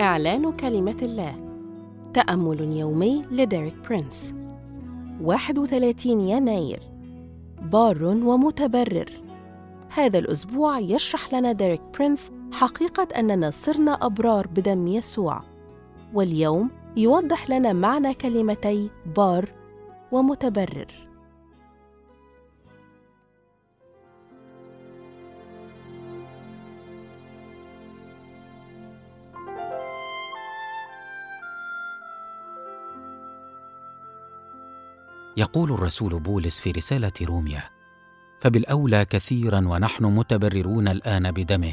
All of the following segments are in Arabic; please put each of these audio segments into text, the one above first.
إعلان كلمة الله. تأمل يومي لديريك برينس. 31 يناير. بار ومتبرر. هذا الأسبوع يشرح لنا ديريك برينس حقيقة أننا صرنا أبرار بدم يسوع. واليوم يوضح لنا معنى كلمتي بار ومتبرر. يقول الرسول بولس في رسالة روميا فبالأولى كثيرا ونحن متبررون الآن بدمه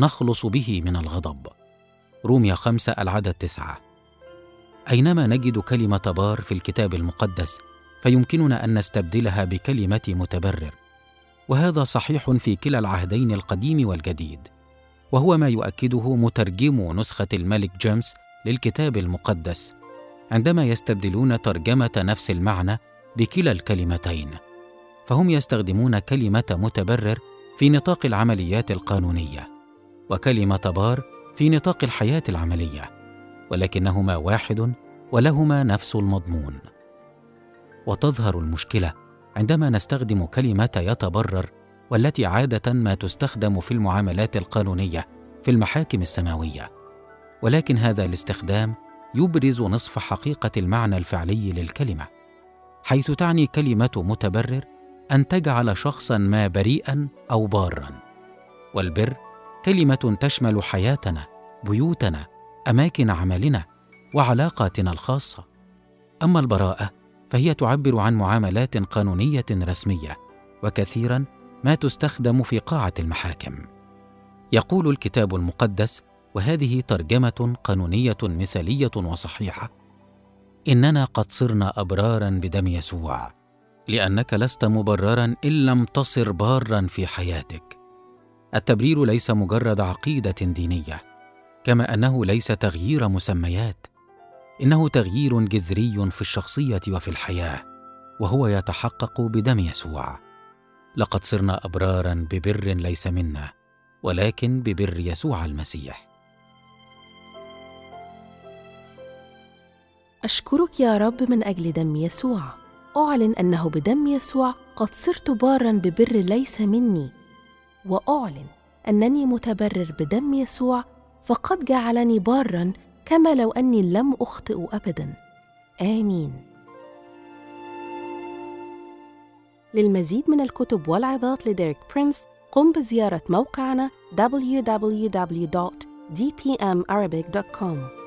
نخلص به من الغضب. روميا خمسة العدد تسعة. أينما نجد كلمة بار في الكتاب المقدس فيمكننا أن نستبدلها بكلمة متبرر وهذا صحيح في كلا العهدين القديم والجديد وهو ما يؤكده مترجمو نسخة الملك جيمس للكتاب المقدس عندما يستبدلون ترجمة نفس المعنى بكلا الكلمتين فهم يستخدمون كلمة متبرر في نطاق العمليات القانونية وكلمة بار في نطاق الحياة العملية ولكنهما واحد ولهما نفس المضمون. وتظهر المشكلة عندما نستخدم كلمة يتبرر والتي عادة ما تستخدم في المعاملات القانونية في المحاكم السماوية ولكن هذا الاستخدام يبرز نصف حقيقة المعنى الفعلي للكلمة. حيث تعني كلمة متبرر أن تجعل شخصا ما بريئا أو بارا. والبر كلمة تشمل حياتنا بيوتنا أماكن عملنا وعلاقاتنا الخاصة. أما البراءة فهي تعبر عن معاملات قانونية رسمية وكثيرا ما تستخدم في قاعة المحاكم. يقول الكتاب المقدس وهذه ترجمة قانونية مثالية وصحيحة إننا قد صرنا أبرارا بدم يسوع لأنك لست مبررا إن لم تصر بارا في حياتك. التبرير ليس مجرد عقيدة دينية كما أنه ليس تغيير مسميات. إنه تغيير جذري في الشخصية وفي الحياة وهو يتحقق بدم يسوع. لقد صرنا أبرارا ببر ليس منا ولكن ببر يسوع المسيح. أشكرك يا رب من أجل دم يسوع. أعلن أنه بدم يسوع قد صرت بارا ببر ليس مني. وأعلن أنني متبرر بدم يسوع فقد جعلني بارا كما لو أني لم أخطئ أبدا. آمين. للمزيد من الكتب والعظات لديريك برينس قم بزيارة موقعنا www.dpmarabic.com